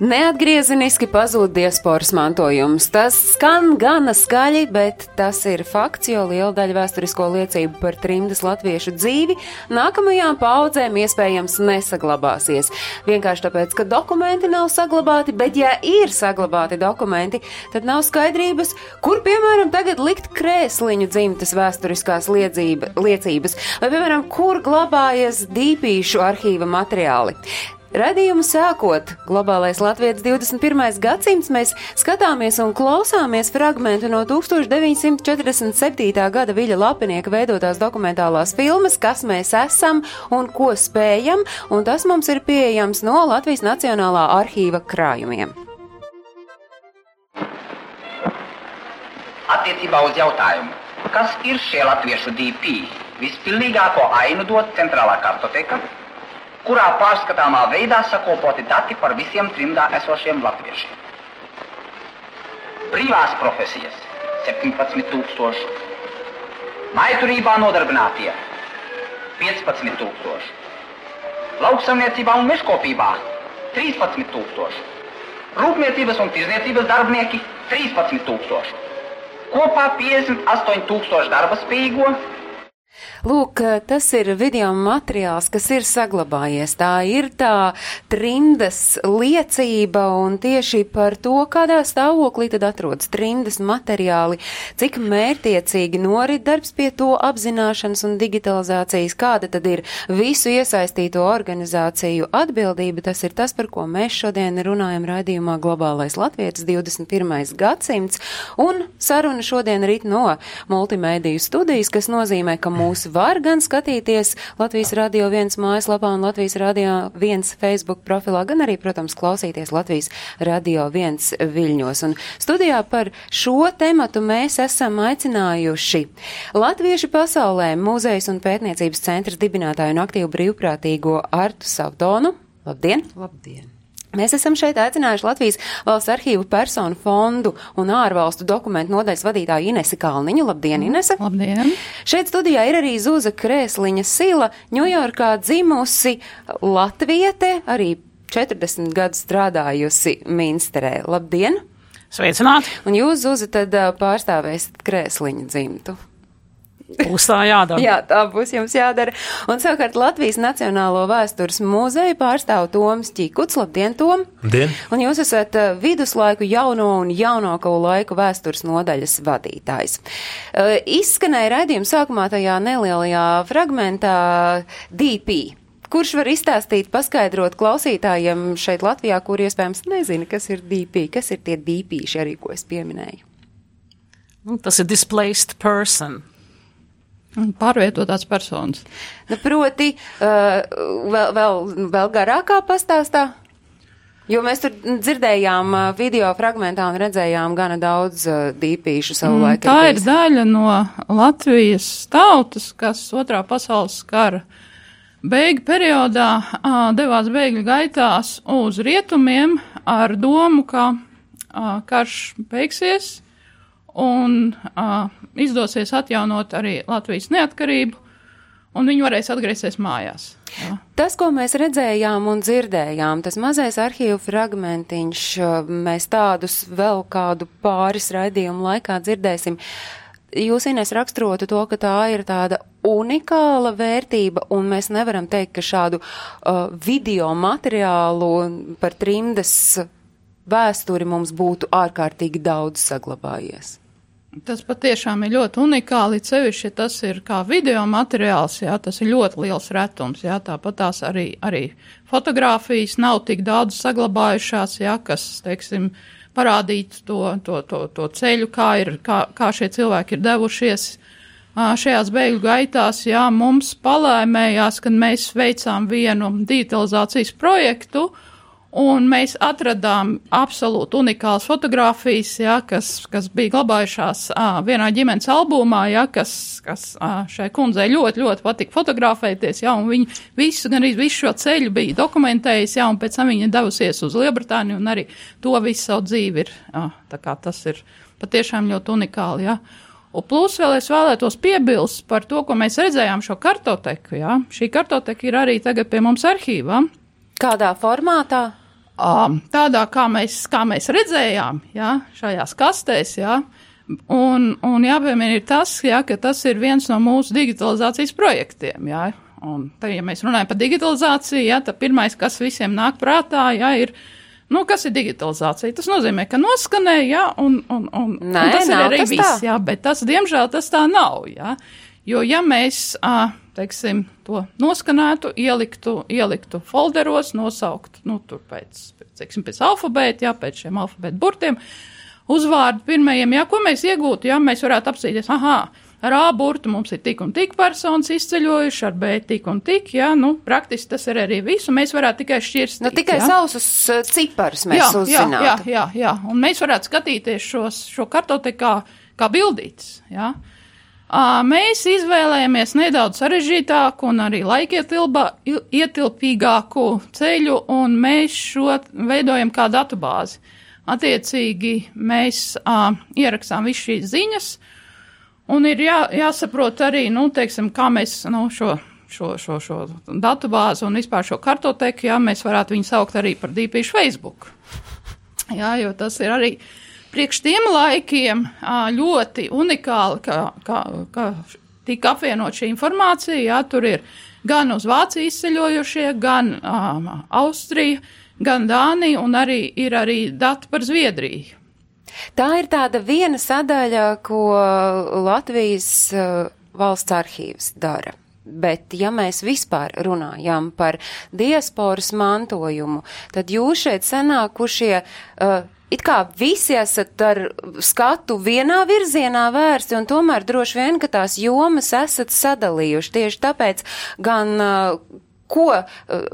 Neatgriezeniski pazūd diasporas mantojums. Tas skan gana skaļi, bet tas ir fakts, jo liela daļa vēsturisko liecību par trimdas latviešu dzīvi nākamajām paudzēm iespējams nesaglabāsies. Vienkārši tāpēc, ka dokumenti nav saglabāti, bet ja ir saglabāti dokumenti, tad nav skaidrības, kur, piemēram, tagad likt krēsliņu dzimtas vēsturiskās liedzība, liecības, vai, piemēram, kur glabājas dīpīšu arhīva materiāli. Radījumu sākot, globālais Latvijas 21. gadsimts, mēs skatāmies un klausāmies fragmentu no 1947. gada Viļa Lapinieka veidotās dokumentālās filmas, kas mēs esam un ko spējam, un tas mums ir pieejams no Latvijas Nacionālā arhīva krājumiem. Attiecībā uz jautājumu, kas ir šie latviešu DP, vispilnīgāko ainu dod centrālā kartoteka, kurā pārskatāmā veidā sakopoti dati par visiem trimdā esošiem latviešiem. Brīvās profesijas - 17,000, maiturībā nodarbinātie - 15,000, lauksaimniecībā un mežkopībā - 13,000, rūpniecības un tirzniecības darbinieki - 13,000. Kopā 58,000 darba spējīgo Lūk, tas ir video materiāls, kas ir saglabājies. Tā ir tā trindas liecība un tieši par to, kādā stāvoklī tad atrodas trindas materiāli, cik mērtiecīgi norit darbs pie to apzināšanas un digitalizācijas, kāda tad ir visu iesaistīto organizāciju atbildība. Tas ir tas, par ko mēs šodien runājam raidījumā Globālais Latvijas 21. gadsimts. Un saruna šodien rīt no multimēdiju studijas, kas nozīmē, ka mūs var gan skatīties Latvijas Radio 1 mājaslapā un Latvijas Radio 1 Facebook profilā, gan arī, protams, klausīties Latvijas Radio 1 viļņos. Un studijā par šo tematu mēs esam aicinājuši Latviešu pasaulē mūzejas un pētniecības centras dibinātāju un aktīvu brīvprātīgo Artu Savtonu. Labdien! Labdien! Mēs esam šeit aicinājuši Latvijas valsts arhīvu personu fondu un ārvalstu dokumentu nodaļas vadītāju Inesi Kalniņu. Labdien, Inese! Labdien! Šeit studijā ir arī Zūza Krēsliņa Sila, Ņujorkā dzimusi latviete, arī 40 gadus strādājusi Minsterē. Labdien! Sveicināti! Un jūs, Zūza, tad pārstāvēsiet Krēsliņa dzimtu. Būs tā jādara. Jā, tā būs jums jādara. Un savukārt Latvijas Nacionālo vēstures muzeju pārstāv Toms Čikuts. Labdien, Tom! Dien. Un jūs esat uh, viduslaiku jauno un jaunāko laiku vēstures nodaļas vadītājs. Uh, izskanēja raidījuma sākumā tajā nelielajā fragmentā DP. Kurš var izstāstīt, paskaidrot klausītājiem šeit Latvijā, kur iespējams nezina, kas ir DP, kas ir tie DP, arī ko es pieminēju? Nu, Tas ir displaced person. Pārvietotās personas. Nu, proti, uh, vēl, vēl, vēl garākā pastāstā? Jo mēs tur dzirdējām uh, video fragmentā un redzējām gana daudz uh, dīpīšu savu Mm, laiku. Tā ir daļa no Latvijas tautas, kas otrā pasaules kara beigu periodā ā, devās bēgļu gaitās uz rietumiem ar domu, ka ā, karš beigsies un ā, izdosies atjaunot arī Latvijas neatkarību, un viņi varēs atgriezties mājās. Jā. Tas, ko mēs redzējām un dzirdējām, tas mazais arhīvu fragmentiņš, uh, mēs tādus vēl kādu pāris raidījumu laikā dzirdēsim. Jūs, Ines, raksturotu to, ka tā ir tāda unikāla vērtība, un mēs nevaram teikt, ka šādu uh, video materiālu par trimdas vēsturi mums būtu ārkārtīgi daudz saglabājies. Tas patiešām ir ļoti unikāli, sevišķi, ja tas ir kā video materiāls, jā, tas ir ļoti liels retums, jā, tāpat tās arī, arī fotogrāfijas nav tik daudz saglabājušās, jā, kas, teiksim, parādītu to, to, to, to ceļu, kā ir, kā, kā šie cilvēki ir devušies šajās bēgļu gaitās, jā, mums palēmējās, kad mēs veicām vienu digitalizācijas projektu, Un mēs atradām absolūti unikālas fotogrāfijas, ja, kas, kas bija glabājušās ā, vienā ģimenes albumā, ja, kas, kas ā, šai kundzei ļoti, ļoti patika fotografēties, ja, viņa visu, gan arī visu šo ceļu bija dokumentējusi, ja, un pēc tam viņa devusies uz Lielbritāniju, un arī to visu savu dzīvi ir, kā tas ir patiešām ļoti unikāli, ja. Un plus vēl es vēlētos piebilst par to, ko mēs redzējām šo kartoteku, ja. Šī kartoteka ir arī tagad pie mums arhīvā. Kādā formātā? tādā, kā mēs, kā mēs redzējām, jā, šajās kastēs, jā. Un, un jāpiemina ir tas, jā, ka tas ir viens no mūsu digitalizācijas projektiem, jā. Un te, ja mēs runājam par digitalizāciju, jā, tad pirmais, kas visiem nāk prātā, jā, ir, nu, kas ir digitalizācija? Tas nozīmē, ka noskanē, jā, un, un, un, Nē, un tas ir nav arī tas viss, tā. jā, bet tas, diemžēl, tas tā nav, jā. Jo, ja mēs, ā, teiksim, to noskanētu, ieliktu, ieliktu folderos, nosauktu, nu, tur pēc, teiksim, pēc alfabēta, jā, pēc šiem alfabēta burtiem, uzvārdu pirmajiem, jā, ko mēs iegūtu, jā, mēs varētu apsīties, aha, ar A burtu mums ir tik un tik personas izceļojuši, ar B tik un tik, jā, nu, praktiski tas ir arī visu, mēs varētu tikai šķirst. Nu, tikai jā. sausus uh, ciparus mēs jā, jā, uzzinātu. jā, jā, jā, un mēs varētu skatīties šos, šo kartoteku kā, bildītas, jā. Ā, Mēs izvēlējāmies nedaudz sarežģītāku un arī laikietilba, il- ietilpīgāku ceļu, un mēs šo veidojam kā datubāzi. Attiecīgi mēs uh, ierakstām visu šīs ziņas, un ir jā, jāsaprot arī, nu, teiksim, kā mēs nu, šo, šo, šo, šo datubāzi un vispār šo kartoteku, jā, mēs varētu viņu saukt arī par dīpīšu Facebook. Jā, jo tas ir arī priekš tiem laikiem ļoti unikāli, ka, ka, ka tika apvienot šī informācija. Jā, tur ir gan uz Vāciju izceļojušie, gan um, Austrija, gan Dānija, un arī ir arī dati par Zviedriju. Tā ir tāda viena sadaļa, ko Latvijas valsts arhīvs dara. Bet, ja mēs vispār runājam par diasporas mantojumu, tad jūs šeit sanākušie, uh, it kā visi esat ar skatu vienā virzienā vērsti, un tomēr droši vien, ka tās jomas esat sadalījuši. Tieši tāpēc gan ko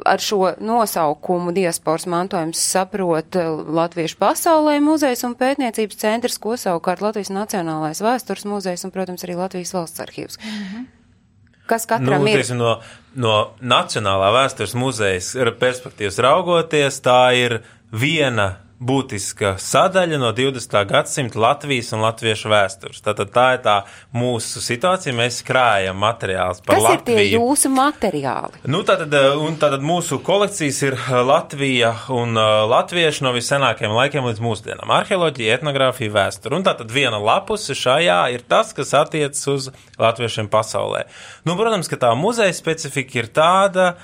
ar šo nosaukumu diasporas mantojums saprot Latviešu pasaulē muzejs un pētniecības centrs, ko savukārt Latvijas Nacionālais vēstures muzejs un, protams, arī Latvijas valsts arhīvs. Kas katram nu, ir? teiksim, no, no Nacionālā vēstures muzeja perspektīvas raugoties, tā ir viena būtiska sadaļa no 20. gadsimta Latvijas un latviešu vēstures. Tātad tā ir tā mūsu situācija. Mēs krājam materiālus par Kas ir tie Latviju. jūsu materiāli? Nu, tātad, eh, un tātad mūsu kolekcijas ir eh, Latvija un uh, latvieši no vissenākajiem laikiem līdz mūsdienām. Arheoloģija, etnogrāfija, vēsture. Un tātad viena lapuse šajā ir tas, kas attiecas uz latviešiem pasaulē. Nu, protams, ka tā muzeja specifika ir tāda,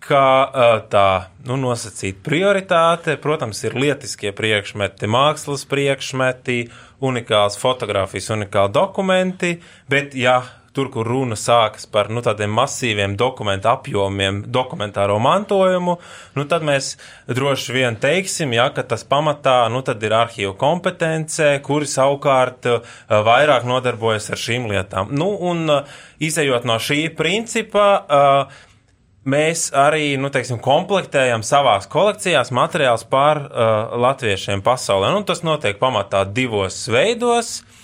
ka tā, nu, nosacīta prioritāte, protams, ir lietiskie priekšmeti, mākslas priekšmeti, unikāls fotografijas, unikāli dokumenti, bet, ja tur, kur runa sākas par nu, tādiem masīviem dokumentu apjomiem, dokumentāro mantojumu, nu, tad mēs droši vien teiksim, ja, ka tas pamatā nu, ir arhīvu kompetence, kuri savukārt vairāk nodarbojas ar šīm lietām. Nu, un izējot no šī principa, uh, Mēs arī, nu, teiksim, komplektējam savās kolekcijās materiālus par uh, latviešiem pasaulē. Nu, tas notiek pamatā divos veidos. Uh,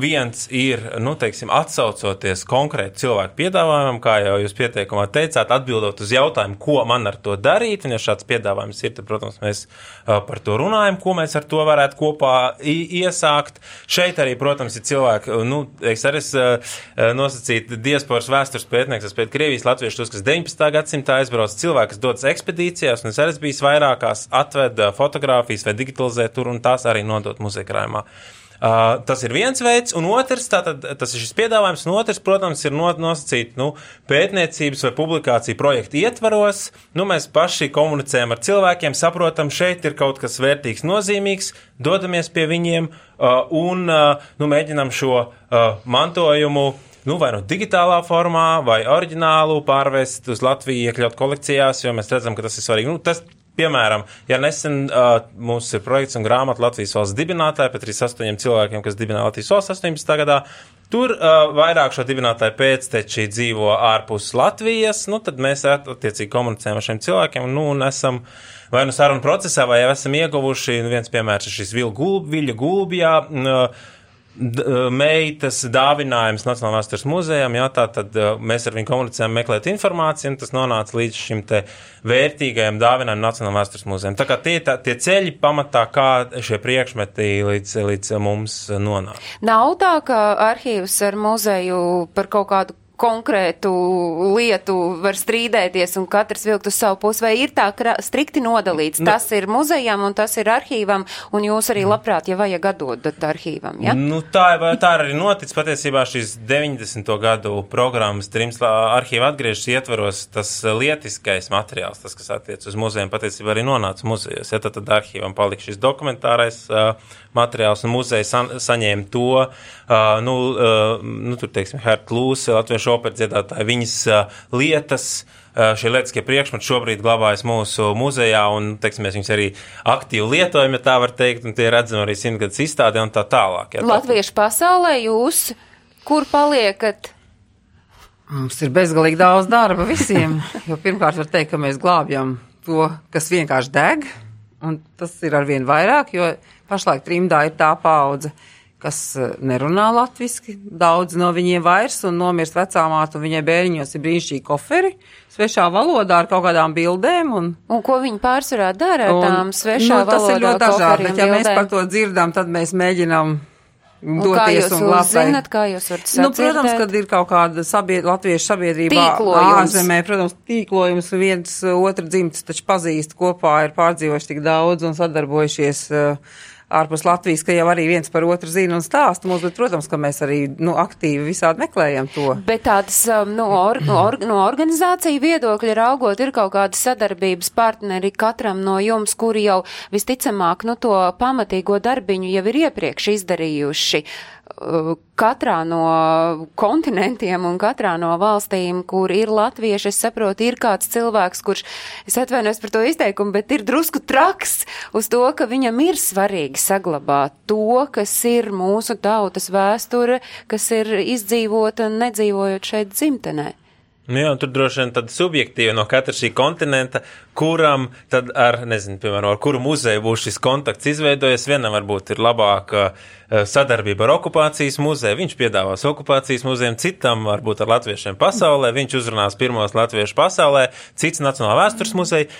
viens ir, nu, teiksim, atsaucoties konkrēti cilvēku piedāvājumam, kā jau jūs pieteikumā teicāt, atbildot uz jautājumu, ko man ar to darīt. Un, ja šāds piedāvājums ir, tad, protams, mēs uh, par to runājam, ko mēs ar to varētu kopā iesākt. Šeit arī, protams, ir cilvēki, nu, es arī esmu uh, nosacīts diasporas vēstures pētnieks, pēc Krievijas latviešus, kas 19. gadsimtā aizbrauc cilvēki, kas dodas ekspedīcijās, un es arī bijis vairākās, atved uh, fotogrāfijas vai digitalizē tur un tās arī nodot muzeja krājumā. Uh, tas ir viens veids, un otrs, tātad, tas ir šis piedāvājums, un otrs, protams, ir no, nosacīt nu, pētniecības vai publikāciju projektu ietvaros. Nu, mēs paši komunicējam ar cilvēkiem, saprotam, šeit ir kaut kas vērtīgs, nozīmīgs, dodamies pie viņiem uh, un uh, nu, mēģinam šo uh, mantojumu. Nu, vai nu digitālā formā, vai oriģinālu pārvest uz Latviju, iekļaut kolekcijās, jo mēs redzam, ka tas ir svarīgi. Nu, tas piemēram, ja nesen uh, mums ir projekts un grāmata Latvijas valsts dibinātāja pēc 38 cilvēkiem, kas dibināja Latvijas valsts 18. gadā, Tur uh, vairāk šo dibinātāju pēcteči dzīvo ārpus Latvijas, nu tad mēs attiecīgi komunicējam ar šiem cilvēkiem, nu un esam vai nu sarunu procesā, vai jau esam ieguvuši, nu viens piemērs ir šis Viļa gulbjā. Uh, meitas dāvinājums Nacionālajā vēstures muzejam, jā, tā tad mēs ar viņu komunicējam, meklēt informāciju, un tas nonāca līdz šim vērtīgajam dāvinājumam Nacionālajā vēstures muzejam. Tā kā tie, tā, tie ceļi pamatā, kā šie priekšmeti līdz, līdz mums nonāk. Nav tā, ka arhīvs ar muzeju par kaut kādu konkrētu lietu var strīdēties un katrs vilkt uz savu pusi, vai ir tā strikti nodalīts? Nu, tas ir muzejam un tas ir arhīvam, un jūs arī labprāt, ja vajag atdodat arhīvam, ja? Nu, tā, tā arī notic. Patiesībā šīs 90. gadu programmas trims arhīva atgriežas ietveros tas lietiskais materiāls, tas, kas attiec uz muzejiem, patiesībā arī nonāca muzejos. Ja, tad, tad arhīvam palika šis dokumentārais uh, materiāls, un muzeja san, saņēma to, uh, nu, uh, nu, tur, teiksim, Hert Lūse, Latviešu operas dziedātāji, viņas uh, lietas, uh, šie lietiskie priekšmeti šobrīd glabājas mūsu muzejā, un, teiksim, mēs viņus arī aktīvi lietojam, ja tā var teikt, un tie redzam arī simtgadus izstādē un tā tālāk. Ja, Latviešu pasaulē jūs, kur paliekat? Mums ir bezgalīgi daudz darba visiem, jo pirmkārt var teikt, ka mēs glābjam to, kas vienkārši deg, un tas ir arvien vairāk, jo Pašlaik trimdā ir tā paudze, kas eh, nerunā latviski, daudz no viņiem vairs, un nomirst vecāmāte, un viņai bērniņos ir brīnišķīgi koferi, svešā valodā ar kaut kādām bildēm. Un, un ko viņi pārsvarā dara ar tām svešā nu, valodā? Tas ir ļoti dažādi, bet ja bildēm. mēs par to dzirdam, tad mēs mēģinām doties un, un labāk. Zinat, kā jūs varat sadzirdēt? Nu, protams, kad ir kaut kāda sabied, latviešu sabiedrībā ārzemē, protams, tīklojums viens otru dzimtas taču pazīst kopā, ir pārdzīvojuši tik daudz un sadarbojušies. Uh, ārpus Latvijas, ka jau arī viens par otru zina un stāsta mums, bet, protams, ka mēs arī nu, aktīvi visādi meklējam to. Bet tādas um, no, or, no, or, no organizāciju viedokļa raugot, ir kaut kādi sadarbības partneri katram no jums, kuri jau visticamāk, nu, to pamatīgo darbiņu jau ir iepriekš izdarījuši. Uh, katrā no kontinentiem un katrā no valstīm, kur ir latvieši, es saprotu, ir kāds cilvēks, kurš, es atvainojos par to izteikumu, bet ir drusku traks uz to, ka viņam ir svarīgi saglabāt to, kas ir mūsu tautas vēsture, kas ir izdzīvota un nedzīvojot šeit dzimtenē. Nu jā, tur droši vien tad subjektīvi no katra šī kontinenta, kuram tad ar, nezinu, piemēram, ar kuru muzeju būs šis kontakts izveidojies. Vienam varbūt ir labāka eh, sadarbība ar okupācijas muzeju, viņš piedāvās okupācijas muzejiem, citam varbūt ar latviešiem pasaulē, viņš uzrunās pirmos latviešu pasaulē, cits Nacionālā vēstures muzeja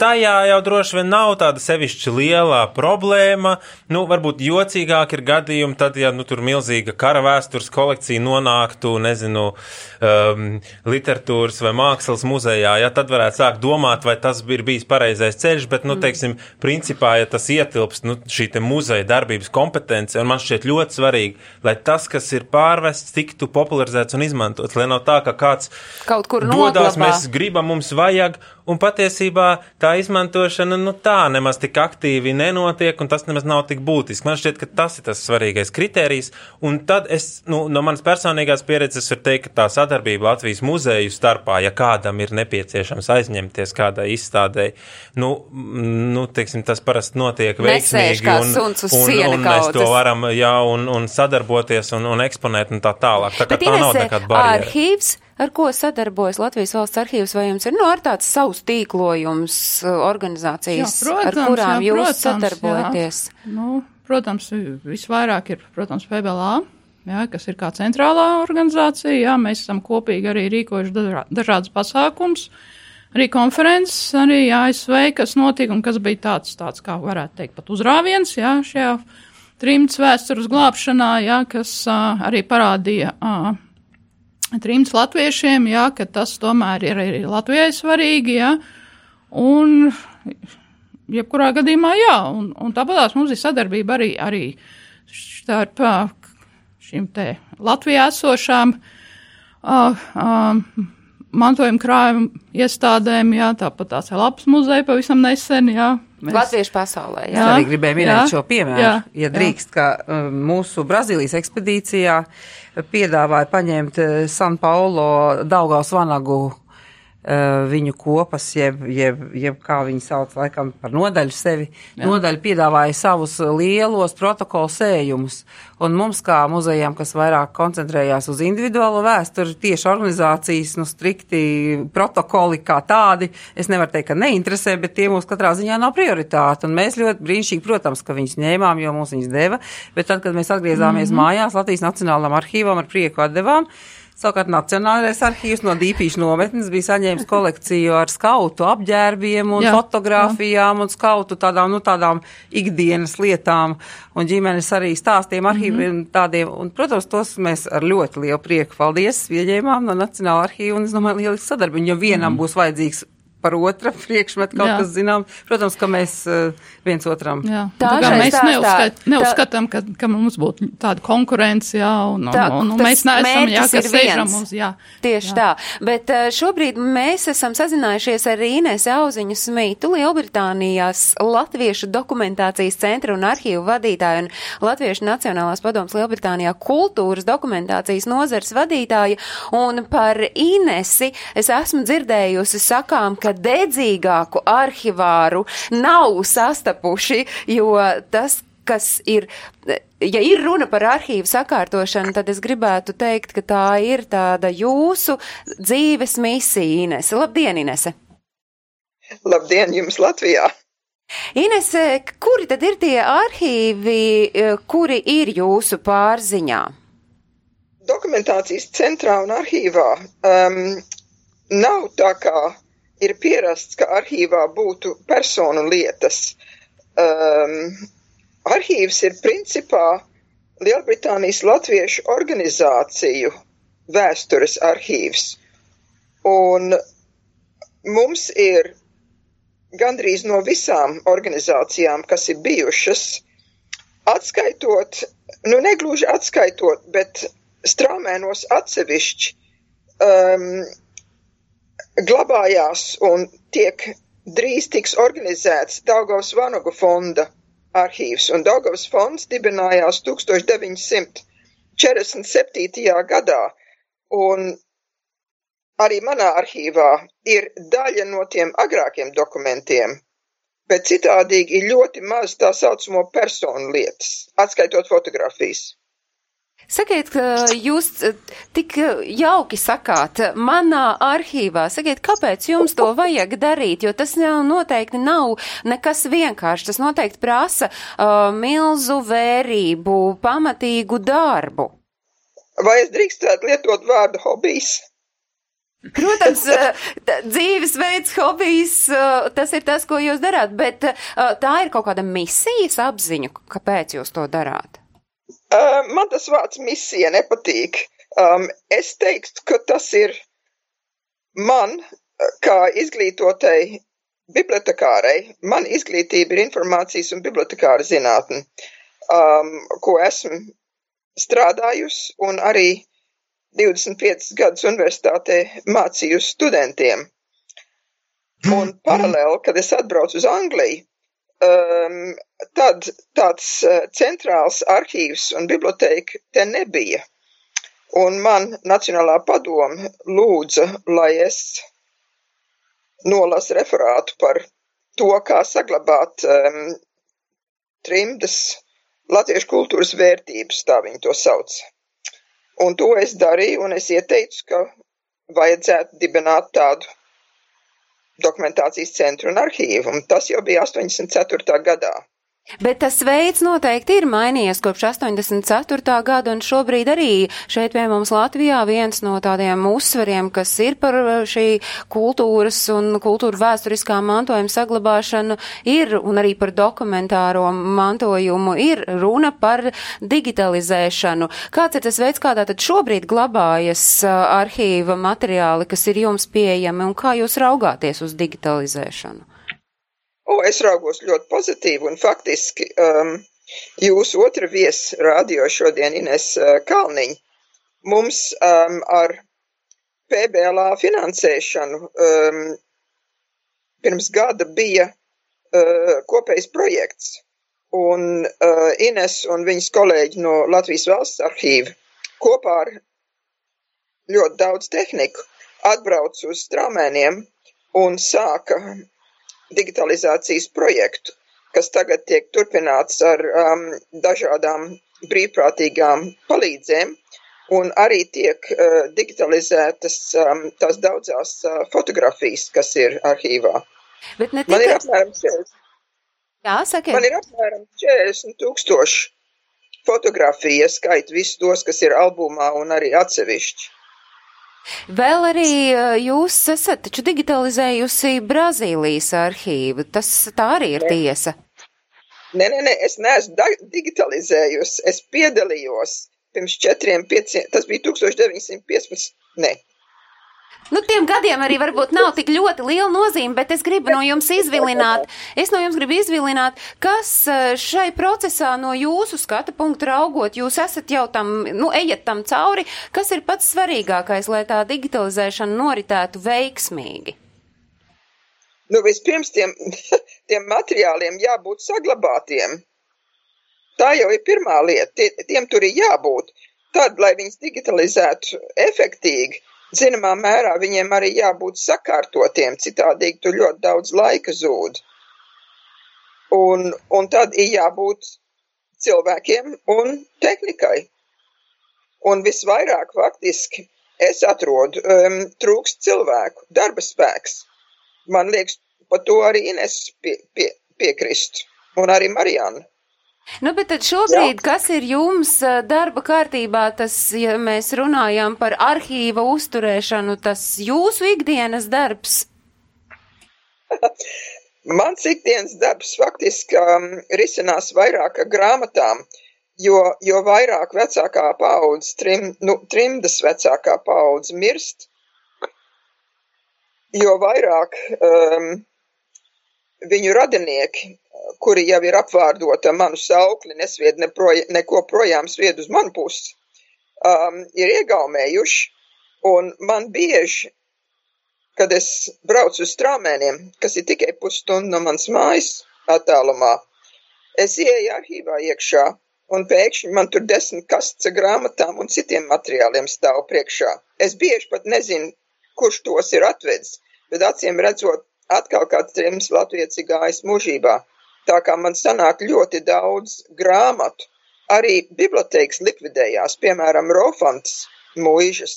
tajā jau droši vien nav tāda sevišķi liela problēma. Nu, varbūt jocīgāk ir gadījumi, tad, ja nu, tur milzīga kara vēstures kolekcija nonāktu, nezinu, um, literatūras vai mākslas muzejā, ja tad varētu sākt domāt, vai tas ir bijis pareizais ceļš, bet, nu, teiksim, principā, ja tas ietilpst, nu, šī te muzeja darbības kompetence, un man šķiet ļoti svarīgi, lai tas, kas ir pārvests, tiktu popularizēts un izmantots, lai nav tā, ka kāds kaut kur dodās, mēs gribam, mums vajag, un patiesībā tā izmantošana nu, tā nemaz tik aktīvi nenotiek, un tas nemaz nav tik būtiski. Man šķiet, ka tas ir tas svarīgais kriterijs, un tad es, nu, no manas personīgās pieredzes varu teikt, ka tā sadarbība Latvijas muzeju starpā, ja kādam ir nepieciešams aizņemties kādai izstādēji, nu, nu teiksim, tas parasti notiek veiksmīgi, un, un, un, un mēs to varam, jā, un, un sadarboties un, un eksponēt un tā tālāk. Tā kā Bet tā nav nekāda barjera. Arhīvs Ar ko sadarbojas Latvijas valsts arhīvs, vai jums ir nu, ar tāds savs tīklojums uh, organizācijas, jā, protams, ar kurām jā, jūs protams, sadarbojaties? Jā. Nu, protams, visvairāk ir, protams, PBLA. Jā, kas ir kā centrālā organizācija, jā, mēs esam kopīgi arī rīkojuši dažādas pasākums, arī konferences, arī ASV, kas notika un kas bija tāds, tāds kā varētu teikt, pat uzrāviens, jā, šajā trimts vēstures glābšanā, jā, kas uh, arī parādīja uh, trims latviešiem, jā, ka tas tomēr ir arī Latvijai svarīgi, jā, un jebkurā gadījumā, jā, un, un tāpatās mums ir sadarbība arī, arī starp šīm te Latvijā esošām uh, uh, mantojuma krājuma iestādēm, jā, tāpat tās ir labs muzeja pavisam nesen, jā. Mēs... Latviešu pasaulē, jā. jā. Arī gribēju minēt jā, šo piemēru, jā, ja drīkst, ka um, mūsu Brazīlijas ekspedīcijā piedāvāja paņemt San Paulo Daugavas vanagu uh, viņu kopas, jeb, jeb, jeb kā viņi sauc, laikam par nodaļu sevi. Jā. Nodaļa piedāvāja savus lielos protokolu sējumus, un mums kā muzejām, kas vairāk koncentrējās uz individuālo vēsturi, tieši organizācijas, nu, strikti protokoli kā tādi, es nevaru teikt, ka neinteresē, bet tie mums katrā ziņā nav prioritāte, un mēs ļoti brīnišķīgi, protams, ka viņus ņēmām, jo mums viņus deva, bet tad, kad mēs atgriezāmies mm -hmm. mājās, Latvijas Nacionālām arhīvam ar prieku atdevām, Savukārt Nacionālais arhīvs no Dīpīšu nometnes bija saņēmis kolekciju ar skautu apģērbiem un jā, fotografijām jā. un skautu tādām, nu, tādām ikdienas lietām un ģimenes arī stāstiem, arhīviem mm -hmm. tādiem. Un, protams, tos mēs ar ļoti lielu prieku, paldies, pieņēmām no Nacionāla arhīva un, es domāju, lieliski sadarbību, jo vienam mm -hmm. būs vajadzīgs par otra priekšmetu kaut jā. kas zinām. Protams, ka mēs uh, viens otram. Jā. Tā, tā mēs tā, neuzskat, tā, neuzskatām, ka, ka mums būtu tāda konkurence, jā, un, tā, un, un mēs neesam, jā, kas sēžam uz, jā. Tieši jā. tā. Bet uh, šobrīd mēs esam sazinājušies ar Ines Auziņu Smītu, Lielbritānijas Latviešu dokumentācijas centra un arhīvu vadītāju un Latviešu Nacionālās padomas Lielbritānijā kultūras dokumentācijas nozars vadītāju. Un par Inesi es esmu dzirdējusi sakām, ka ka dedzīgāku arhivāru nav sastapuši, jo tas, kas ir, ja ir runa par arhīvu sakārtošanu, tad es gribētu teikt, ka tā ir tāda jūsu dzīves misija, Inese. Labdien, Inese! Labdien jums Latvijā! Inese, kuri tad ir tie arhīvi, kuri ir jūsu pārziņā? Dokumentācijas centrā un arhīvā um, nav tā kā ir pierasts, ka arhīvā būtu personu lietas. Um, arhīvs ir principā Lielbritānijas latviešu organizāciju vēstures arhīvs. Un mums ir gandrīz no visām organizācijām, kas ir bijušas, atskaitot, nu negluži atskaitot, bet strāmēnos atsevišķi um, glabājās un tiek drīz tiks organizēts Daugavas Vanagu fonda arhīvs, un Daugavas fonds dibinājās 1947. gadā, un arī manā arhīvā ir daļa no tiem agrākiem dokumentiem, bet citādīgi ir ļoti maz tā saucamo personu lietas, atskaitot fotografijas. Sakiet, jūs eh, tik jauki sakāt, manā arhīvā, sakiet, kāpēc jums to vajag darīt, jo tas jau noteikti nav nekas vienkārši, tas noteikti prasa uh, milzu vērību, pamatīgu darbu. Vai es drīkstētu lietot vārdu hobijs? Protams, eh, dzīvesveids, hobijs, tas ir tas, ko jūs darāt, bet tā ir kaut kāda misijas apziņa, kāpēc jūs to darāt? Uh, man tas vārds misija nepatīk. Um, es teiktu, ka tas ir man, kā izglītotai bibliotekārai, man izglītība ir informācijas un bibliotekāra zinātne, um, ko esmu strādājusi un arī 25 gadus universitātē mācījusi studentiem. Un paralēli, kad es atbraucu uz Angliju, um, tad tāds uh, centrāls arhīvs un biblioteka te nebija. Un man Nacionālā padome lūdza, lai es nolasu referātu par to, kā saglabāt um, trimdas latviešu kultūras vērtības, tā viņi to sauc. Un to es darīju, un es ieteicu, ka vajadzētu dibināt tādu dokumentācijas centru un arhīvu, un tas jau bija 84. gadā. Bet tas veids noteikti ir mainījies kopš 84. gada, un šobrīd arī šeit pie mums Latvijā viens no tādiem uzsvariem, kas ir par šī kultūras un kultūra vēsturiskā mantojuma saglabāšanu, ir, un arī par dokumentāro mantojumu, ir runa par digitalizēšanu. Kāds ir tas veids, kādā tad šobrīd glabājas arhīva materiāli, kas ir jums pieejami, un kā jūs raugāties uz digitalizēšanu? O, es raugos ļoti pozitīvi un faktiski um, jūsu otra viesa radio šodien Ines uh, Kalniņa mums um, ar PBLA finansēšanu um, pirms gada bija uh, kopējs projekts. Un uh, Ines un viņas kolēģi no Latvijas valsts arhīva kopā ar ļoti daudz tehniku atbrauca uz Strāmēniem un sāka digitalizācijas projektu, kas tagad tiek turpināts ar um, dažādām brīvprātīgām palīdzēm, un arī tiek uh, digitalizētas um, tās daudzās uh, fotografijas, kas ir arhīvā. Bet ne Man ir tikai. apmēram 40, Jā, sakiet. man ir apmēram 40 tūkstoši fotografiju, ja skait visus tos, kas ir albumā un arī atsevišķi. Vēl arī jūs esat taču digitalizējusi Brazīlijas arhīvu. Tas tā arī ir tiesa. Nē, nē, nē, es neesmu digitalizējusi. Es piedalījos pirms četriem, pieciem, tas bija 1915. Nē, Nu, tiem gadiem arī varbūt nav tik ļoti liela nozīme, bet es gribu no jums izvilināt, es no jums gribu izvilināt, kas eh, šai procesā no jūsu skata punktu raugot, jūs esat jau tam, nu, ejat tam cauri, kas ir pats svarīgākais, lai tā digitalizēšana noritētu veiksmīgi? nu vispirms tiem, tiem materiāliem jābūt saglabātiem. Tā jau ir pirmā lieta. Tie, tiem tur ir jābūt. Tad, lai viņus digitalizētu efektīgi, zināmā mērā viņiem arī jābūt sakārtotiem, citādi tur ļoti daudz laika zūd. Un, un tad ir jābūt cilvēkiem un tehnikai. Un visvairāk faktiski es atrodu um, trūkst cilvēku, darba spēks. Man liekas, par to arī Ines pie, pie, piekrist. Un arī Marijana. Nu, bet tad šobrīd, kas ir jums eh, darba kārtībā, tas, ja mēs runājam par arhīva uzturēšanu, tas jūsu ikdienas darbs? Mans ikdienas darbs faktiski um, risinās vairāk grāmatām, jo, jo vairāk vecākā paudze, trim, nu, trimdas vecākā paudze mirst, jo vairāk um, viņu radinieki, kuri jau ir apvārdota manu saukli, nesvied neproja, neko projām svied uz manu pusi, um, ir iegaumējuši, un man bieži kad es braucu uz strāmēniem, kas ir tikai pusstunda no manas mājas attālumā, es ieeju arhīvā iekšā un pēkšņi man tur desmit kastes ar grāmatām un citiem materiāliem stāv priekšā. Es bieži pat nezinu, kurš tos ir atvedis, bet acīm redzot, atkal kāds trims latvietis ir gājis mūžībā. Tā kā man sanāk ļoti daudz grāmatu, arī bibliotēkas likvidējās, piemēram, Rofantas mūžas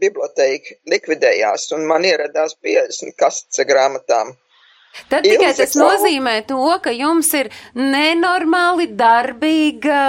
biblioteka likvidējās, un man ieradās 50 kastes grāmatām. Tad tikai Ilze tas nozīmē to, ka jums ir nenormāli darbīga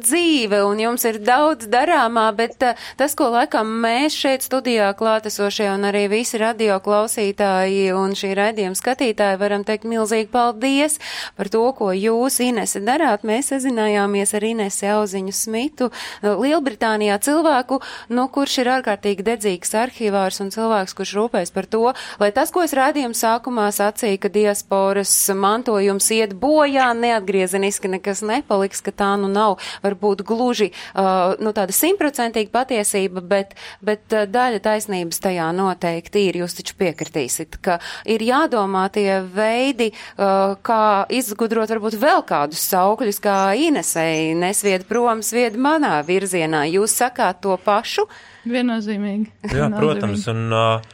dzīve un jums ir daudz darāmā, bet uh, tas, ko laikam mēs šeit studijā klātesošie un arī visi radio klausītāji un šī raidījuma skatītāji varam teikt milzīgi paldies par to, ko jūs, Inese, darāt. Mēs sazinājāmies ar Inesi Auziņu Smitu, uh, Lielbritānijā cilvēku, nu, kurš ir ārkārtīgi dedzīgs arhīvārs un cilvēks, kurš rūpēs par to, lai tas, ko es raidījuma sākumā sacīju, ka diasporas mantojums iet bojā, neatgriezeniski nekas nepaliks, ka tā nu nav varbūt gluži uh, nu, tāda simtprocentīga patiesība, bet, bet uh, daļa taisnības tajā noteikti ir. Jūs taču piekritīsit, ka ir jādomā tie veidi, uh, kā izgudrot varbūt vēl kādus saukļus, kā Inesei nesvied prom, svied manā virzienā. Jūs sakāt to pašu? Viennozīmīgi. Jā, protams, un, uh,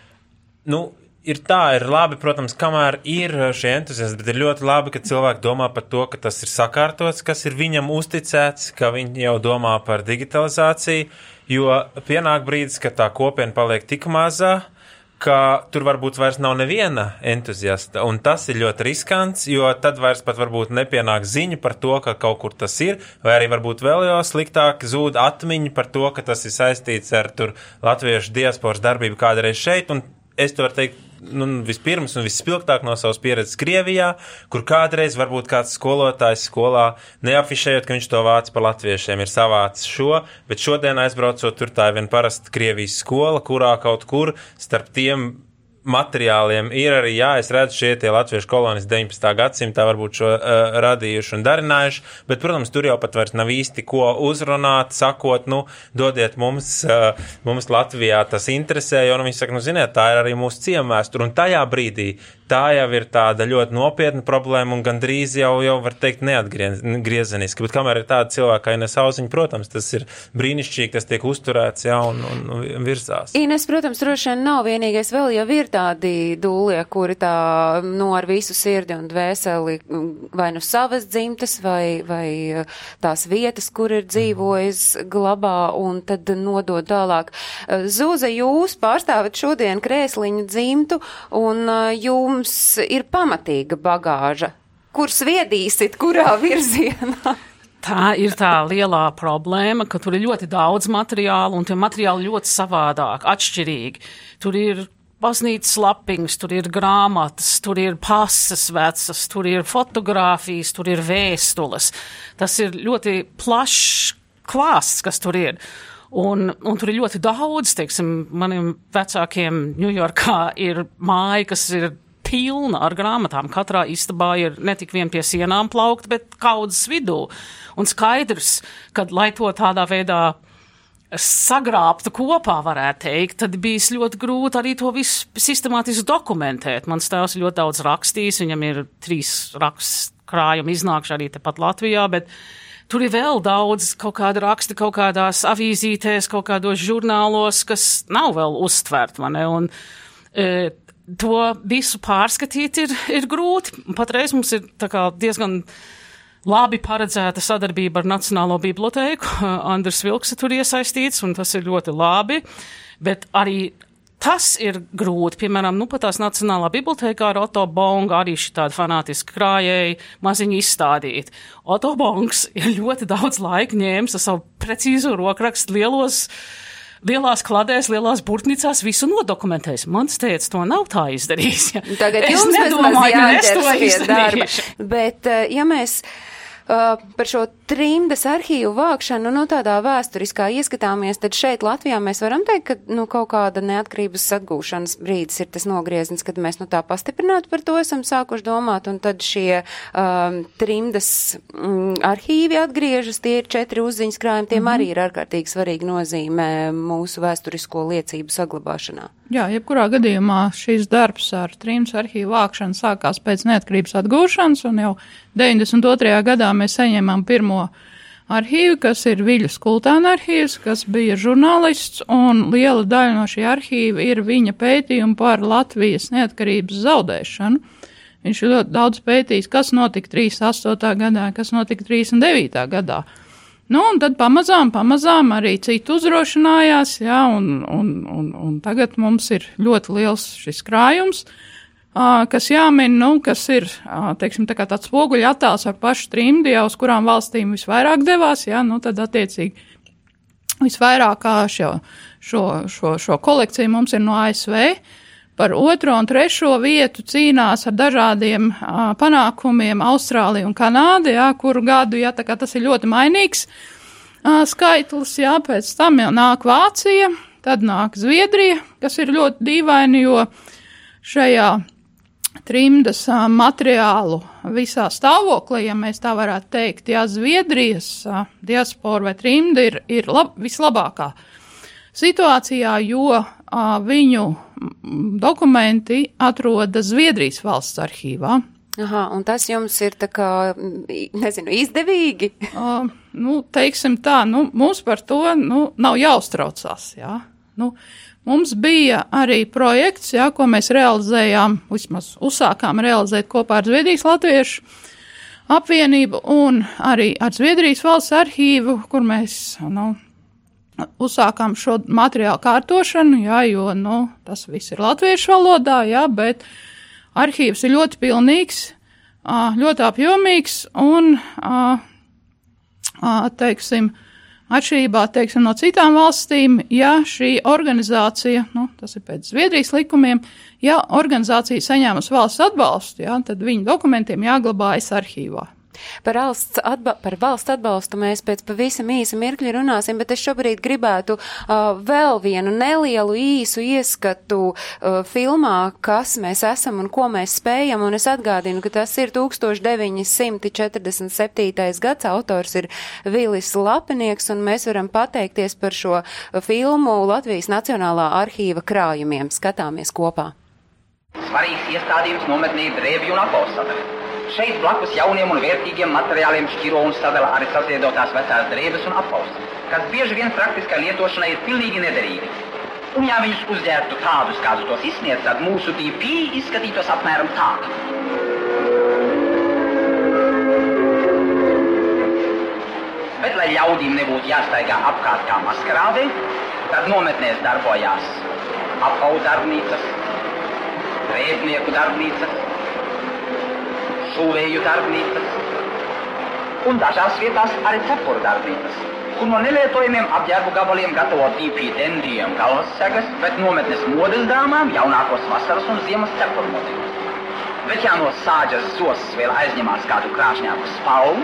nu, ir tā, ir labi, protams, kamēr ir šie entuziasti, bet ir ļoti labi, ka cilvēki domā par to, ka tas ir sakārtots, kas ir viņam uzticēts, ka viņi jau domā par digitalizāciju, jo pienāk brīdis, ka tā kopiena paliek tik mazā, ka tur varbūt vairs nav neviena entuziasta, un tas ir ļoti riskants, jo tad vairs pat varbūt nepienāk ziņa par to, ka kaut kur tas ir, vai arī varbūt vēl jau sliktāk zūd atmiņa par to, ka tas ir saistīts ar tur latviešu diasporas darbību kādreiz šeit, un es to varu teikt, nu, vispirms un visspilgtāk no savas pieredzes Krievijā, kur kādreiz varbūt kāds skolotājs skolā neafišējot, ka viņš to vāc par latviešiem, ir savācis šo, bet šodien aizbraucot tur tā ir viena parasta Krievijas skola, kurā kaut kur starp tiem materiāliem ir arī, jā, es redzu, šie tie latviešu kolonisti 19. gadsimtā varbūt šo uh, radījuši un darinājuši, bet, protams, tur jau pat vairs nav īsti ko uzrunāt, sakot, nu, dodiet mums, uh, mums Latvijā tas interesē, jo, nu, viņi saka, nu, ziniet, tā ir arī mūsu ciemvēstura, un tajā brīdī tā jau ir tāda ļoti nopietna problēma un gandrīz jau, jau var teikt, neatgriezeniski. Bet kamēr ir tāda cilvēka, Ines Auziņa, protams, tas ir brīnišķīgi, tas tiek uzturēts, jā, un, un virzās. Ines, protams, droši vien nav vienīgais, vēl jau ir tādi dūlie, kuri tā, nu, ar visu sirdi un dvēseli vai nu savas dzimtas vai, vai tās vietas, kur ir dzīvojis, glabā un tad nodod tālāk. Zūza, jūs pārstāvat šodien krēsliņu dzimtu un jums jums ir pamatīga bagāža. Kur sviedīsit, kurā virzienā? Tā ir tā lielā problēma, ka tur ir ļoti daudz materiālu, un tie materiāli ļoti savādāk, atšķirīgi. Tur ir baznīcas lapiņas, tur ir grāmatas, tur ir pases vecas, tur ir fotografijas, tur ir vēstules. Tas ir ļoti plašs klāsts, kas tur ir. Un, un tur ir ļoti daudz, teiksim, maniem vecākiem Ņujorkā ir māja, kas ir pilna ar grāmatām. Katrā istabā ir ne tik vien pie sienām plaukt, bet kaudzes vidū. Un skaidrs, ka, lai to tādā veidā sagrābtu kopā, varētu teikt, tad bija ļoti grūti arī to visu sistemātiski dokumentēt. Mans tēvs ļoti daudz rakstījis, viņam ir trīs raksts krājumi iznākši arī tepat Latvijā, bet tur ir vēl daudz kaut kāda raksta kaut kādās avīzītēs, kaut kādos žurnālos, kas nav vēl uztvert, man ne, un e, to visu pārskatīt ir, ir grūti. Patreiz mums ir diezgan labi paredzēta sadarbība ar Nacionālo bibliotēku. Andris Vilks ir tur iesaistīts, un tas ir ļoti labi. Bet arī tas ir grūti. Piemēram, nu, pat tās Nacionālā bibliotēkā ar Otto Bongu arī šī tāda fanātiska krājēja maziņu izstādīt. Otto Bongs ir ļoti daudz laika ņēmis ar savu precīzu rokrakstu lielos lielās kladēs, lielās burtnicās visu nodokumentējis. Mans teica, to nav tā izdarījis. Ja. Tagad es jums nedomāju, ka es to izdarīšu. Bet, eh, ja mēs uh, par šo trimdas arhīvu vākšanu, nu, tādā vēsturiskā ieskatāmies, tad šeit Latvijā mēs varam teikt, ka, nu, kaut kāda neatkarības atgūšanas brīdis ir tas nogrieznis, kad mēs, nu, tā pastiprināti par to esam sākuši domāt, un tad šie um, trimdas mm, arhīvi atgriežas, tie ir četri uzziņas krājumi, tiem mm -hmm. arī ir ārkārtīgi svarīga nozīme mūsu vēsturisko liecību saglabāšanā. Jā, jebkurā gadījumā šīs darbs ar trimdas arhīvu vākšanu sākās pēc neatkarības atgūšanas, un jau 92. gadā mēs saņēmām pirmo arhīvu, kas ir Viļas kultāna arhīvs, kas bija žurnālists, un liela daļa no šī arhīva ir viņa pētījumi par Latvijas neatkarības zaudēšanu. Viņš ļoti daudz pētījis, kas notika 38. gadā, kas notika 39. gadā. Nu, un tad pamazām, pamazām arī citi uzrošinājās, jā, un, un, un, un tagad mums ir ļoti liels šis krājums. Uh, kas jāmin, nu, kas ir, teiksim, tā tāds spoguļa attēls ar pašu trimdi, jau uz kurām valstīm visvairāk devās, jā, nu, tad attiecīgi visvairāk šo, šo, šo, šo kolekciju mums ir no ASV. Par otro un trešo vietu cīnās ar dažādiem a, panākumiem Austrālija un Kanāda, jā, kuru gadu, jā, tā kā tas ir ļoti mainīgs a, skaitlis, jā, pēc tam jau nāk Vācija, tad nāk Zviedrija, kas ir ļoti dīvaini, jo šajā trimdas materiālu visā stāvoklī, ja mēs tā varētu teikt, ja Zviedrijas diaspora vai trimda ir, ir lab, vislabākā situācijā, jo viņu dokumenti atrodas Zviedrijas valsts arhīvā. Aha, un tas jums ir tā kā, nezinu, izdevīgi? uh, nu, teiksim tā, nu, mums par to, nu, nav jāuztraucās, jā. Nu, Mums bija arī projekts, jā, ko mēs realizējām, vismaz uzsākām realizēt kopā ar Zviedrijas Latviešu apvienību un arī ar Zviedrijas valsts arhīvu, kur mēs nu, uzsākām šo materiālu kārtošanu, jā, jo nu, tas viss ir latviešu valodā, jā, bet arhīvs ir ļoti pilnīgs, ļoti apjomīgs un, teiksim, Atšķirībā teiksim, no citām valstīm, ja šī organizācija, nu, tas ir pēc Zviedrijas likumiem, ja organizācija saņēmusi valsts atbalstu, ja, tad viņu dokumentiem jāglabājas arhīvā. Par valsts, atba par valsts atbalstu mēs pēc pavisam īsa mirkļa runāsim, bet es šobrīd gribētu uh, vēl vienu nelielu īsu ieskatu uh, filmā, kas mēs esam un ko mēs spējam, un es atgādinu, ka tas ir 1947. gads, autors ir Vilis Lapinieks, un mēs varam pateikties par šo filmu Latvijas Nacionālā arhīva krājumiem. Skatāmies kopā. Svarīgs iestādījums nometnī drēbju un apausadari. Šeit blakus jauniem un vērtīgiem materiāliem šķiro un sadala arī saziedotās vecās drēbes un apaus, kas bieži vien praktiskai lietošanai ir pilnīgi nederīgi. Un ja viņus uzģērbtu tādus, kādus tos izsniedz, tad mūsu DP izskatītos apmēram tā. Bet, lai ļaudīm nebūtu jāstaigā apkārt kā maskarādē, tad nometnēs darbojās apaugu darbnīcas, rēpnieku darbnīcas, šūvēju darbnīcas un dažās vietās arī cepuru darbnīcas, kur no nelietojamiem apģērbu gabaliem gatavo DP dendiem galvas segas, bet nometnes modes dāmām jaunākos vasaras un ziemas cepuru modeļus. Bet ja no sāģas zosas vēl aizņemās kādu krāšņāku spalvu,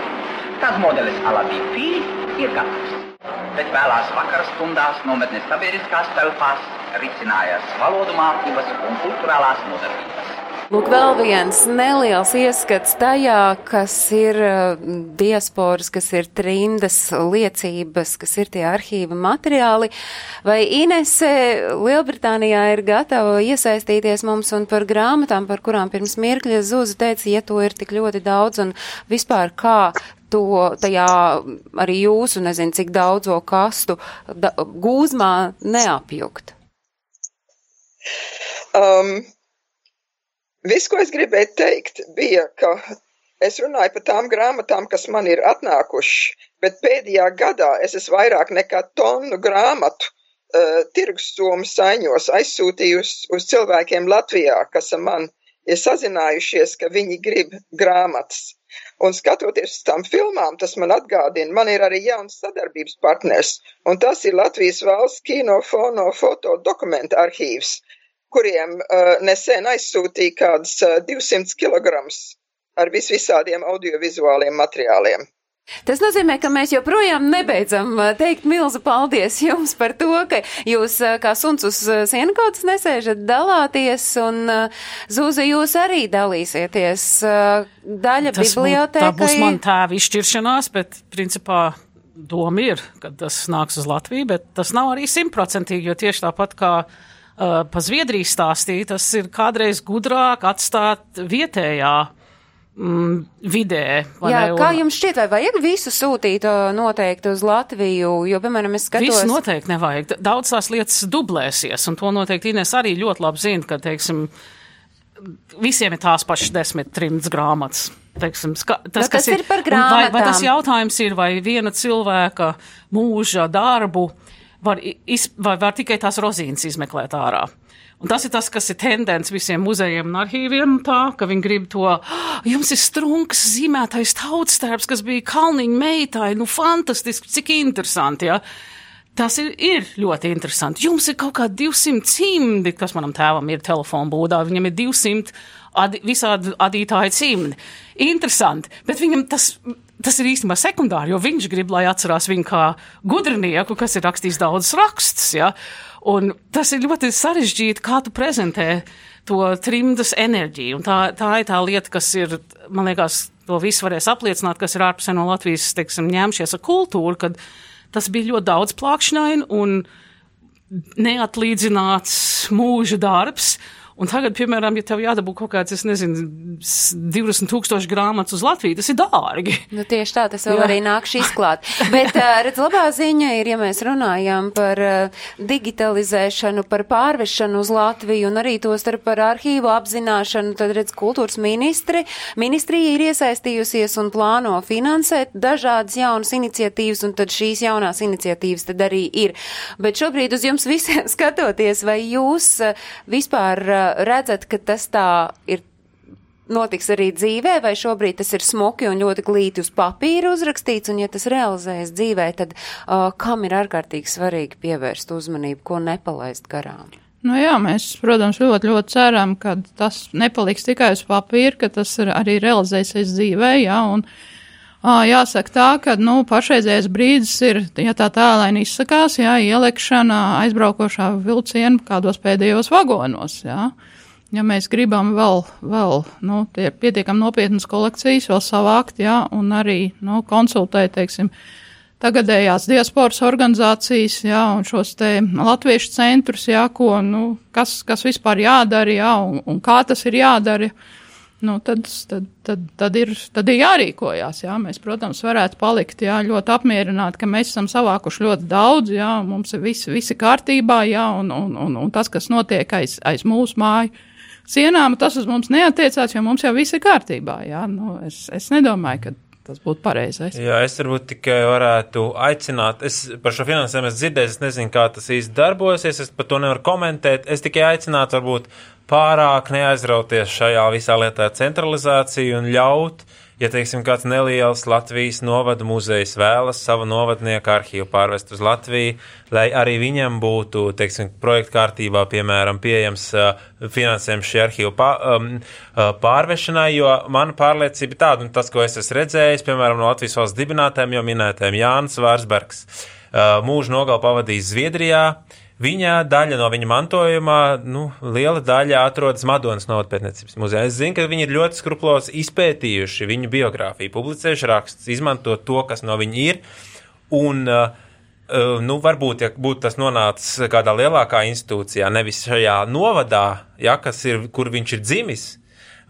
tad modelis ala DP ir gatavs. Bet vēlās vakara stundās nometnes sabiedriskās telpās risinājās valodu mācības un kulturālās nodarbības. Lūk, vēl viens neliels ieskats tajā, kas ir uh, diasporas, kas ir trindas liecības, kas ir tie arhīva materiāli. Vai Inese Lielbritānijā ir gatava iesaistīties mums un par grāmatām, par kurām pirms mirkļa Zuza teica, ja to ir tik ļoti daudz un vispār kā to tajā arī jūsu, nezinu, cik daudzo kastu da, gūzmā neapjukt? Um, Viss, ko es gribēju teikt, bija, ka es runāju par tām grāmatām, kas man ir atnākušas, bet pēdējā gadā es esmu vairāk nekā tonu grāmatu uh, tirgussomu saiņos aizsūtījusi uz cilvēkiem Latvijā, kas ar man ir sazinājušies, ka viņi grib grāmatas. Un skatoties uz tām filmām, tas man atgādina, man ir arī jauns sadarbības partners, un tas ir Latvijas valsts kino, fono, foto dokumentu arhīvs kuriem uh, nesen aizsūtīja kādus uh, 200 kg ar visvisādiem audiovizuāliem materiāliem. Tas nozīmē, ka mēs joprojām nebeidzam teikt milzu paldies jums par to, ka jūs kā suns uz sienkauts nesēžat dalāties un Zūza jūs arī dalīsieties. Daļa Tas bibliotēkai. Tā būs man tēva izšķiršanās, bet principā doma ir, ka tas nāks uz Latviju, bet tas nav arī simtprocentīgi, jo tieši tāpat kā uh, pa Zviedriju stāstīt, tas ir kādreiz gudrāk atstāt vietējā mm, vidē. Jā, ne, kā un- jums šķiet, vai vajag visu sūtīt uh, noteikti uz Latviju, jo, piemēram, es skatos. Visu noteikti nevajag. Daudz tās lietas dublēsies, un to noteikti Ines arī ļoti labi zina, ka, teiksim, visiem ir tās pašas desmit trimds grāmatas. Teiksim, ska, Nu, tas ir par un Vai, vai tas grāmatām. jautājums ir, vai viena cilvēka mūža darbu var, iz, vai var tikai tās rozīnes izmeklēt ārā? Un tas ir tas, kas ir tendence visiem muzejiem un arhīviem, tā, ka viņi grib to, "Ah, jums ir strunks zīmētais tautstērps, kas bija kalniņa meitai, nu fantastiski, cik interesanti, ja? Tas ir, ir ļoti interesanti. Jums ir kaut kādi 200 cimdi, kas manam tēvam ir telefona būdā, viņam ir 200 adi, visādi adītāji cimdi. Interesanti, bet viņam tas, tas ir īstenībā sekundāri, jo viņš grib, lai atcerās viņu kā gudrinieku, kas ir rakstījis daudz rakstus, ja? Un tas ir ļoti sarežģīti, kā tu prezentē to trimdas enerģiju. Un tā, tā ir tā lieta, kas ir, man liekas, to visu varēs apliecināt, kas ir ārpusē no Latvijas, teiksim, ņemšies ar kultūru, kad tas bija ļoti daudz plākšņaini un neatlīdzināts mūža darbs. Un tagad, piemēram, ja tev jādabū kaut kāds, es nezinu, s- 20 tūkstoši grāmatas uz Latviju, tas ir dārgi. Nu, tieši tā, tas vēl Jā. arī nākšu izklāt. Bet, redz, labā ziņa ir, ja mēs runājam par digitalizēšanu, par pārvešanu uz Latviju un arī to starp par arhīvu apzināšanu, tad, redz, kultūras ministri, ministrija ir iesaistījusies un plāno finansēt dažādas jaunas iniciatīvas, un tad šīs jaunās iniciatīvas tad arī ir. Bet šobrīd uz jums visiem skatoties, vai jūs vispār redzat, ka tas tā ir notiks arī dzīvē, vai šobrīd tas ir smuki un ļoti glīti uz papīra uzrakstīts, un ja tas realizējas dzīvē, tad uh, kam ir ārkārtīgi svarīgi pievērst uzmanību, ko nepalaist garām? Nu jā, mēs, protams, ļoti, ļoti ceram, ka tas nepaliks tikai uz papīra, ka tas arī realizēsies dzīvē, jā, un Ā, Jāsaka tā, ka, nu, pašreizējais brīdis ir, ja tā tēlaini izsakās, jā, ieliekšana aizbraukošā vilciena kādos pēdējos vagonos, jā. Ja mēs gribam vēl, vēl, nu, tie pietiekam nopietnas kolekcijas vēl savākt, jā, un arī, nu, konsultēt, teiksim, tagadējās diasporas organizācijas, jā, un šos te latviešu centrus, jā, ko, nu, kas, kas vispār jādara, jā, un, un kā tas ir jādara, nu, tad, tad, tad, tad, ir, tad ir jārīkojās. Jā. Mēs, protams, varētu palikt jā, ļoti apmierināti, ka mēs esam savākuši ļoti daudz, jā, mums ir visi, visi kārtībā, jā, un, un, un, un tas, kas notiek aiz, aiz mūsu māju sienām, tas uz mums neatiecās, jo mums jau viss ir kārtībā. Jā. Nu, es, es nedomāju, ka tas būtu pareizais. Jā, es varbūt tikai varētu aicināt, es par šo finansējumu esmu dzirdējis, es nezinu, kā tas īsti darbosies, es par to nevaru komentēt, es tikai aicinātu varbūt pārāk neaizrauties šajā visā lietā centralizāciju un ļaut, ja, teiksim, kāds neliels Latvijas novada muzejs vēlas savu novadnieku arhīvu pārvest uz Latviju, lai arī viņam būtu, teiksim, projekta kārtībā, piemēram, pieejams finansējums šī arhīva pā, pārvešanai, jo mana pārliecība tāda, un tas, ko es esmu redzējis, piemēram, no Latvijas valsts dibinātājiem jau minētājiem Jānis Vārsbergs, mūžu nogal pavadījis Zviedrijā, Viņa daļa no viņa mantojuma, nu, liela daļa atrodas Madonas novatpētniecības muzejā. Es zinu, ka viņi ir ļoti skruplos izpētījuši viņu biogrāfiju, publicējuši rakstus, izmanto to, kas no viņa ir. Un, uh, nu, varbūt, ja būtu tas nonācis kādā lielākā institūcijā, nevis šajā novadā, ja, ir, kur viņš ir dzimis,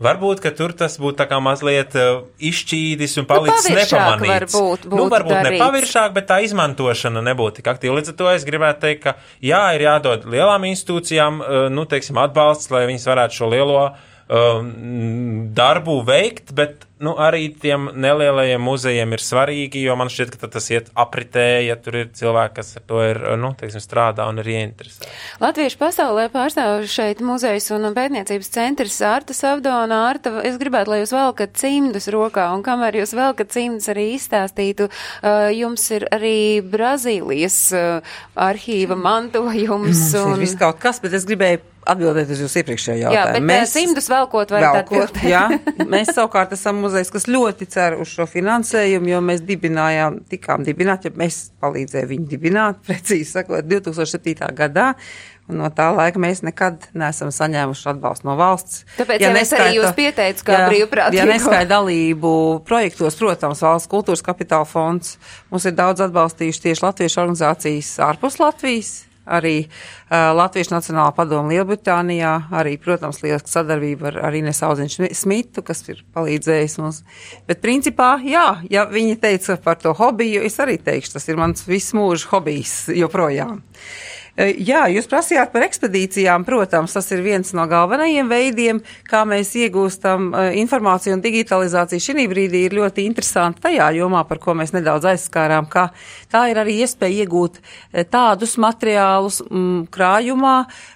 Varbūt, ka tur tas būtu tā kā mazliet uh, izšķīdis un palicis nu, nepamanīts. Varbūt, nu, varbūt darīts. nepaviršāk, bet tā izmantošana nebūtu tik aktīva. Līdz ar to es gribētu teikt, ka jā, ir jādod lielām institūcijām, uh, nu, teiksim, atbalsts, lai viņas varētu šo lielo uh, darbu veikt, bet nu, arī tiem nelielajiem muzejiem ir svarīgi, jo man šķiet, ka tas iet apritē, ja tur ir cilvēki, kas ar to ir, nu, teiksim, strādā un ir ieinteresēti. Latviešu pasaulē pārstāv šeit muzejs un pētniecības centrs Ārta Savdona. Ārta, es gribētu, lai jūs velkat cimdus rokā, un kamēr jūs velkat cimdus arī izstāstītu, uh, jums ir arī Brazīlijas uh, arhīva mantojums. Mums un... ir viss kaut kas, bet es gribēju atbildēt uz jūsu iepriekšējo jautājumu. Jā, bet mēs cimdus velkot var velkot, jā, mēs savukārt esam muzejs, kas ļoti cer uz šo finansējumu, jo mēs dibinājām, tikām dibināt, ja mēs palīdzējām viņu dibināt, precīzi sakot, 2007. gadā. Un no tā laika mēs nekad neesam saņēmuši atbalstu no valsts. Tāpēc, ja, ja neskaita, arī jūs pieteicu, kā brīvprātīgi. Ja neskaita dalību projektos, protams, valsts kultūras kapitāla fonds, mums ir daudz atbalstījuši tieši latviešu organizācijas ārpus Latvijas, arī uh, Latviešu Nacionālā padoma Lielbritānijā, arī, protams, lieliska sadarbība ar, ar Ines Auziņu Smitu, kas ir palīdzējis mums. Bet, principā, jā, ja viņi teica par to hobiju, es arī teikšu, tas ir mans viss mūža hobijs joprojām. Uh, jā, jūs prasījāt par ekspedīcijām. Protams, tas ir viens no galvenajiem veidiem, kā mēs iegūstam informāciju un digitalizācija šī brīdī ir ļoti interesanti tajā jomā, par ko mēs nedaudz aizskārām, ka tā ir arī iespēja iegūt tādus materiālus m, mm, krājumā, Eh,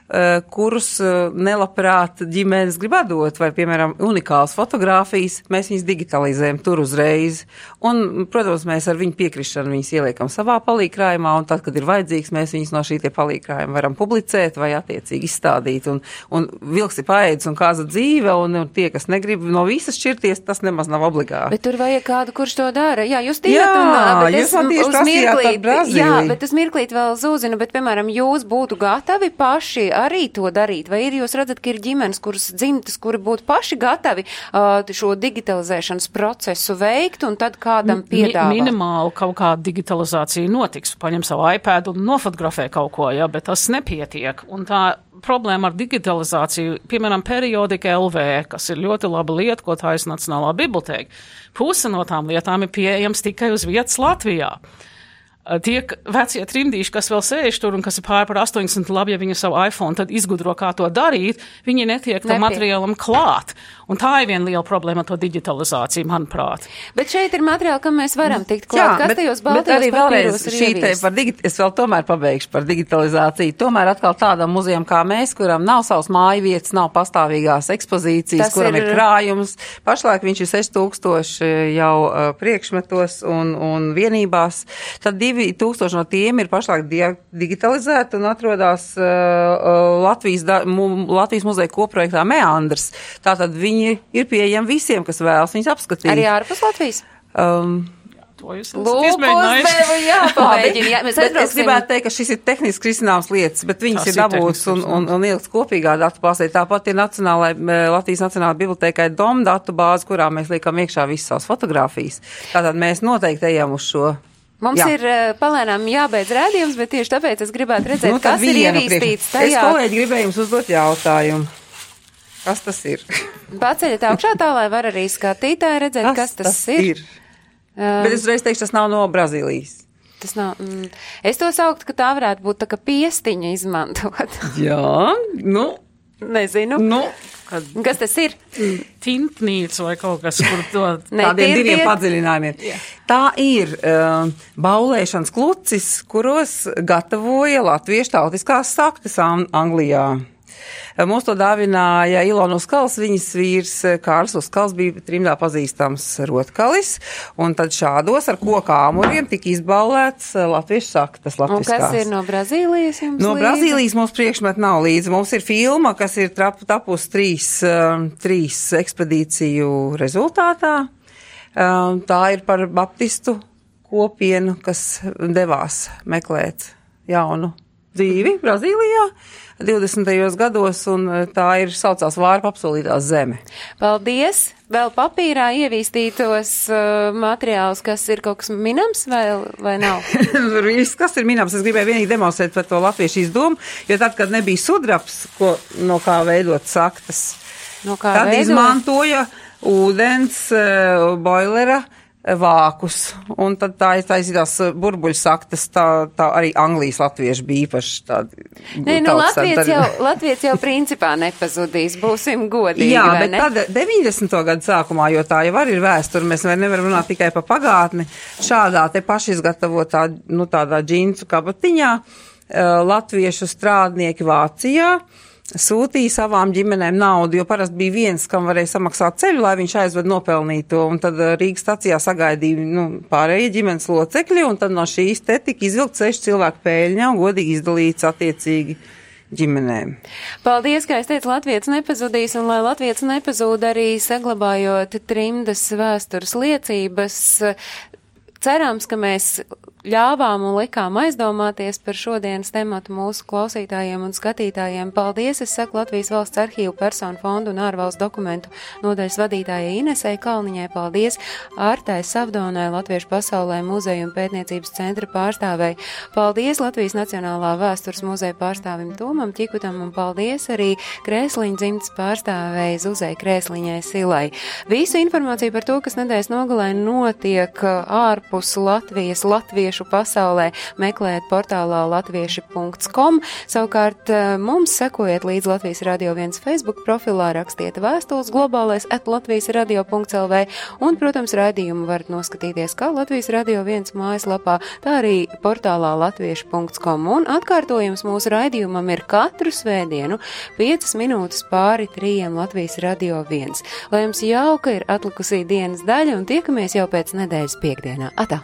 kurus eh, nelabprāt ģimenes grib atdot, vai, piemēram, unikālas fotogrāfijas, mēs viņus digitalizējam tur uzreiz. Un, protams, mēs ar viņu piekrišanu viņus ieliekam savā palīkrājumā, un tad, kad ir vajadzīgs, mēs viņus no šī tie palīkrājuma varam publicēt vai attiecīgi izstādīt. Un, un vilks ir paēdis un kāza dzīve, un, un tie, kas negrib no visas šķirties, tas nemaz nav obligāti. Bet tur vajag kādu, kurš to dara. Jā, jūs tiekat, un, bet jūs tieši prasījāt par Jā, bet es mirklīt vēl zūzinu, bet, piemēram, jūs būtu gatavi paši arī to darīt? Vai ir jūs redzat, ka ir ģimenes, kuras dzimtas, kuri būtu paši gatavi uh, šo digitalizēšanas procesu veikt un tad kādam piedāvāt? Mi minimāli kaut kāda digitalizācija notiks. Paņem savu iPad un nofotografē kaut ko, ja, bet tas nepietiek. Un tā problēma ar digitalizāciju, piemēram, periodika LV, kas ir ļoti laba lieta, ko ir Nacionālā bibliotēka. Puse no tām lietām ir pieejams tikai uz vietas Latvijā. Eh, tie vecie trimdīši, kas vēl sēž tur un kas ir pār par 80 labi, ja viņi savu iPhone tad izgudro, kā to darīt, viņi netiek tam materiālam klāt. Un tā ir viena liela problēma ar to digitalizāciju, manuprāt. Bet šeit ir materiāli, kam mēs varam tikt klāt. Jā, kas bet, tajos baltajos arī vēlreiz šī te par digit, es vēl tomēr pabeigšu par digitalizāciju. Tomēr atkal tādam muzejam kā mēs, kuram nav savs māju vietas, nav pastāvīgās ekspozīcijas, Tas kuram ir... ir krājums. Pašlaik viņš ir 6000 jau priekšmetos un, un vienībās. Tad divi 2000 no tiem ir pašlaik digitalizēti un atrodas uh, uh, Latvijas, da, mu, Latvijas muzeja koprojektā Meandrs. Tātad viņi ir pieejami visiem, kas vēlas viņus apskatīt. Arī ārpus Latvijas? Um, To jūs Bet es gribētu teikt, ka šis ir tehniski risināms lietas, bet viņas Tas ir dabūtas un, un, un ieliktas kopīgā datu bāzē. Tāpat ir Nacionālai, Latvijas Nacionālajai bibliotēkai DOM datu bāze, kurā mēs liekam iekšā visas savas fotogrāfijas. Tātad mēs noteikti ejam uz šo. Mums Jā. ir uh, palēnām jābeidz rādījums, bet tieši tāpēc es gribētu redzēt, Nu, kas ir ievīstīts priekš- Es tajā. kolēģi gribēju jums uzdot jautājumu. Kas tas ir? Paceļat augšā tā, lai var arī skatītāji redzēt, kas, kas tas, ir. Um, Bet es reiz teikšu, tas nav no Brazīlijas. Tas nav. Mm, es to sauktu, ka tā varētu būt tā kā piestiņa izmantot. Jā, nu, Nezinu. nu. Kas tas ir? Tintnīca vai kaut kas, kur to. Tādiem diviem padziļinājumiem. Tā ir um, baulēšanas klucis, kuros gatavoja latviešu tautiskās saktas Ang- Anglijā. Mums to dāvināja Ilona Uskals, viņas vīrs eh, Kārls Uskals bija trimdā pazīstams rotkalis, un tad šādos ar koka āmuriem tika izbaulēts eh, latviešu saktas Un kas ir no Brazīlijas? No līdzi? Brazīlijas mums priekšmet nav līdzi. Mums ir filma, kas ir trap, tapusi trīs, um, trīs ekspedīciju rezultātā. Tā ir par baptistu kopienu, kas devās meklēt jaunu dzīvi Brazīlijā 20. gados, un uh, tā ir saucās Vārpa apsolītā zeme. Paldies! Vēl papīrā ievīstītos uh, materiālus, kas ir kaut kas minams vai, vai nav? Viss, kas ir minams, es gribēju vienīgi demonstrēt par to latviešu izdomu, jo tad, kad nebija sudraps, ko, no kā veidot saktas, No kā Tad veidot? izmantoja ūdens uh, boilera eh, vākus, un tad tā iztaisītās eh, burbuļsaktas, tā, tā arī Anglijas latvieši bija īpaši tādi. Nē, nu Latvijas jau, Latvijas jau principā nepazudīs, būsim godīgi, Jā, bet ne? tad 90. gadu sākumā, jo tā jau arī ir vēsture, mēs vairs nevaram runāt tikai par pagātni, šādā te pašizgatavotā, nu tādā džinsu kabatiņā, eh, latviešu strādnieki Vācijā sūtīja savām ģimenēm naudu, jo parasti bija viens, kam varēja samaksāt ceļu, lai viņš aizved nopelnīto, un tad eh, Rīgas stacijā sagaidīja nu, pārējie ģimenes locekļi, un tad no šīs te tika izvilkt seši cilvēku pēļņā un godīgi izdalīts attiecīgi ģimenēm. Paldies, ka es teicu, Latvijas nepazudīs, un lai Latvijas nepazūd arī saglabājot trimdas vēstures liecības, cerams, ka mēs ļāvām un likām aizdomāties par šodienas tematu mūsu klausītājiem un skatītājiem. Paldies, es saku Latvijas valsts arhīvu personu fondu un ārvalstu dokumentu nodaļas vadītājai Inesei Kalniņai. Paldies Ārtai Savdonai, Latviešu pasaulē muzeju un pētniecības centra pārstāvei. Paldies Latvijas Nacionālā vēstures muzeja pārstāvim Tomam Ķikutam un paldies arī Krēsliņa dzimtas pārstāvei Zuzai Krēsliņai Silai. Visu informāciju par to, kas nedēļas nogalē notiek ārpus Latvijas, latviešu pasaulē, meklējiet portālā latvieši.com. Savukārt eh, mums sekojiet līdz Latvijas Radio 1 Facebook profilā, rakstiet vēstules globālais at Latvijas radio.lv un, protams, raidījumu varat noskatīties kā Latvijas Radio 1 mājaslapā, tā arī portālā latvieši.com. Un atkārtojums mūsu raidījumam ir katru svētdienu 5 minūtes pāri 3 Latvijas Radio 1. Lai jums jauka ir atlikusī dienas daļa un tiekamies jau pēc nedēļas piekdienā. Atā!